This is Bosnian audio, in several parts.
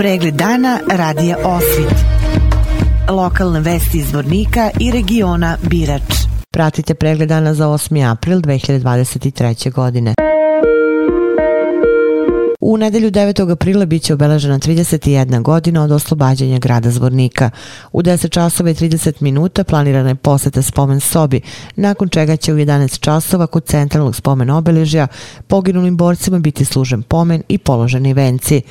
Pregled dana radija Osvit. Lokalne vesti iz Vornika i regiona Birač. Pratite pregled dana za 8. april 2023. godine. U nedelju 9. aprila biće obeležena 31 godina od oslobađanja grada Zvornika. U 10 časova i 30 minuta planirana je poseta spomen sobi, nakon čega će u 11 časova kod centralnog spomen obeležja poginulim borcima biti služen pomen i položeni venci.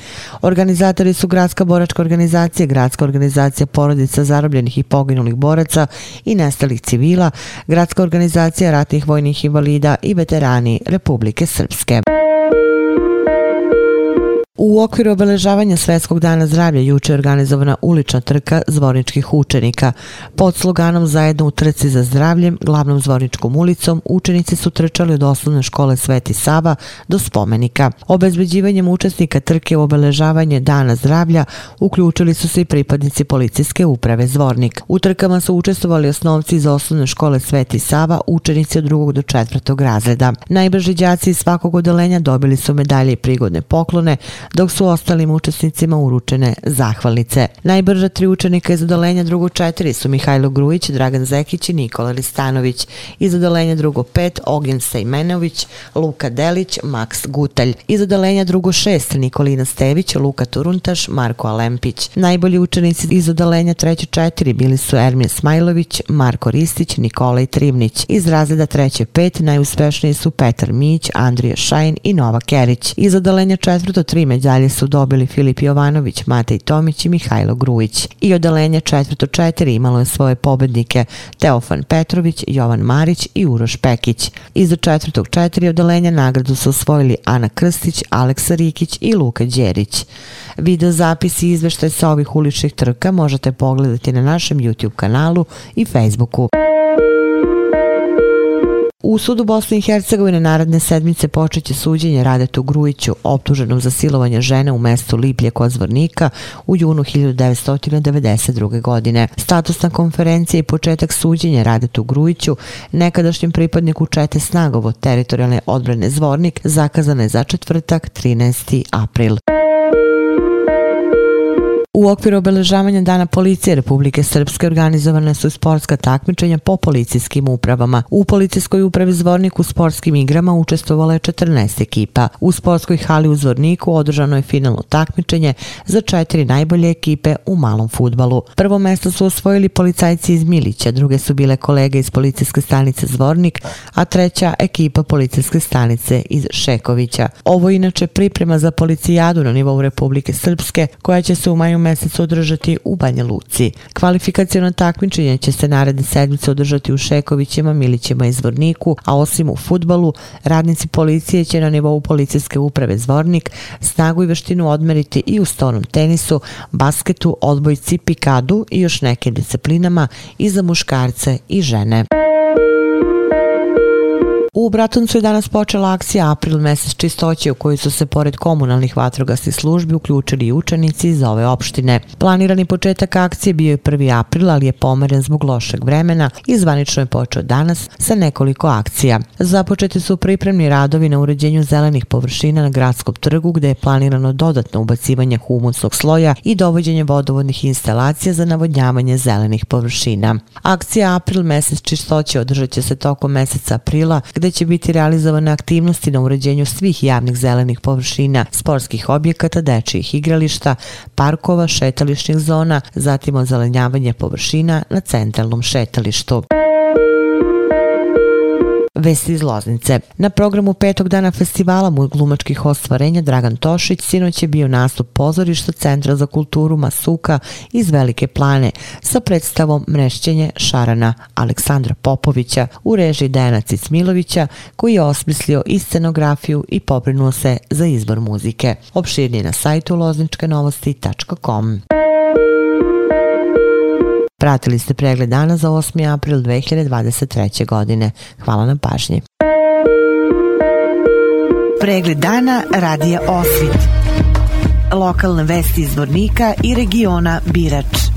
Organizatori su Gradska boračka organizacija, Gradska organizacija porodica zarobljenih i poginulih boraca i nestalih civila, Gradska organizacija ratnih vojnih invalida i veterani Republike Srpske. U okviru obeležavanja Svetskog dana zdravlja juče je organizovana ulična trka zvorničkih učenika. Pod sloganom Zajedno u trci za zdravljem, glavnom zvorničkom ulicom, učenici su trčali od osnovne škole Sveti Sava do spomenika. Obezbeđivanjem učesnika trke u obeležavanje Dana zdravlja uključili su se i pripadnici policijske uprave Zvornik. U trkama su učestvovali osnovci iz osnovne škole Sveti Sava, učenici od drugog do četvrtog razreda. Najbrži đaci iz svakog odelenja dobili su medalje i prigodne poklone, dok su ostalim učesnicima uručene zahvalnice. Najbrža tri učenika iz odolenja drugo četiri su Mihajlo Grujić, Dragan Zekić i Nikola Listanović. Iz odolenja drugo pet Ognjen Sejmenović, Luka Delić, Maks Gutalj. Iz odolenja drugo šest Nikolina Stević, Luka Turuntaš, Marko Alempić. Najbolji učenici iz odolenja treće četiri bili su Ermin Smajlović, Marko Ristić, Nikolaj Trimnić. Iz razreda treće pet najuspešniji su Petar Mić, Andrija Šajn i Nova Kerić. Iz odolenja četvrto tri medalje su dobili Filip Jovanović, Matej Tomić i Mihajlo Grujić. I odelenje četvrto četiri imalo je svoje pobednike Teofan Petrović, Jovan Marić i Uroš Pekić. Iza četvrtog četiri odelenja nagradu su osvojili Ana Krstić, Aleksa Rikić i Luka Đerić. Video zapisi i izveštaj sa ovih uličnih trka možete pogledati na našem YouTube kanalu i Facebooku. U sudu Bosne i Hercegovine naredne sedmice počeće suđenje Radetu Grujiću, optuženom za silovanje žene u mestu Liplje kod Zvornika u junu 1992. godine. Statusna konferencija i početak suđenja Radetu Grujiću, nekadašnjem pripadniku Čete Snagovo teritorijalne odbrane Zvornik, zakazane za četvrtak 13. april. U okviru obeležavanja Dana policije Republike Srpske organizovane su sportska takmičenja po policijskim upravama. U policijskoj upravi Zvornik u sportskim igrama učestvovala je 14 ekipa. U sportskoj hali u Zvorniku održano je finalno takmičenje za četiri najbolje ekipe u malom futbalu. Prvo mesto su osvojili policajci iz Milića, druge su bile kolege iz policijske stanice Zvornik, a treća ekipa policijske stanice iz Šekovića. Ovo inače priprema za policijadu na nivou Republike Srpske koja će se u maju mjesecu održati u Banja Luci. Kvalifikacijono takmičenje će se naredne sedmice održati u Šekovićima, Milićima i Zvorniku, a osim u futbalu, radnici policije će na nivou policijske uprave Zvornik snagu i veštinu odmeriti i u stonom tenisu, basketu, odbojci, pikadu i još nekim disciplinama i za muškarce i žene. U Bratuncu je danas počela akcija April mesec čistoće u kojoj su se pored komunalnih vatrogasnih službi uključili i učenici iz ove opštine. Planirani početak akcije bio je 1. april, ali je pomeren zbog lošeg vremena i zvanično je počeo danas sa nekoliko akcija. Započeti su pripremni radovi na uređenju zelenih površina na gradskom trgu gde je planirano dodatno ubacivanje humusnog sloja i dovođenje vodovodnih instalacija za navodnjavanje zelenih površina. Akcija April mesec čistoće održat će se tokom meseca aprila gde će biti realizovane aktivnosti na uređenju svih javnih zelenih površina, sportskih objekata, dečijih igrališta, parkova, šetališnih zona, zatim ozelenjavanje površina na centralnom šetalištu. Vesti iz Loznice. Na programu petog dana festivala mu glumačkih ostvarenja Dragan Tošić sinoć je bio nastup pozorišta Centra za kulturu Masuka iz Velike plane sa predstavom Mrešćenje Šarana Aleksandra Popovića u režiji Dejana Cicmilovića koji je osmislio i scenografiju i pobrinuo se za izbor muzike. Opširnije na sajtu lozničkenovosti.com. Pratili ste pregled dana za 8. april 2023. godine. Hvala na pažnji. Pregled dana radija Osvit. Lokalne vesti iz Vornika i regiona Birač.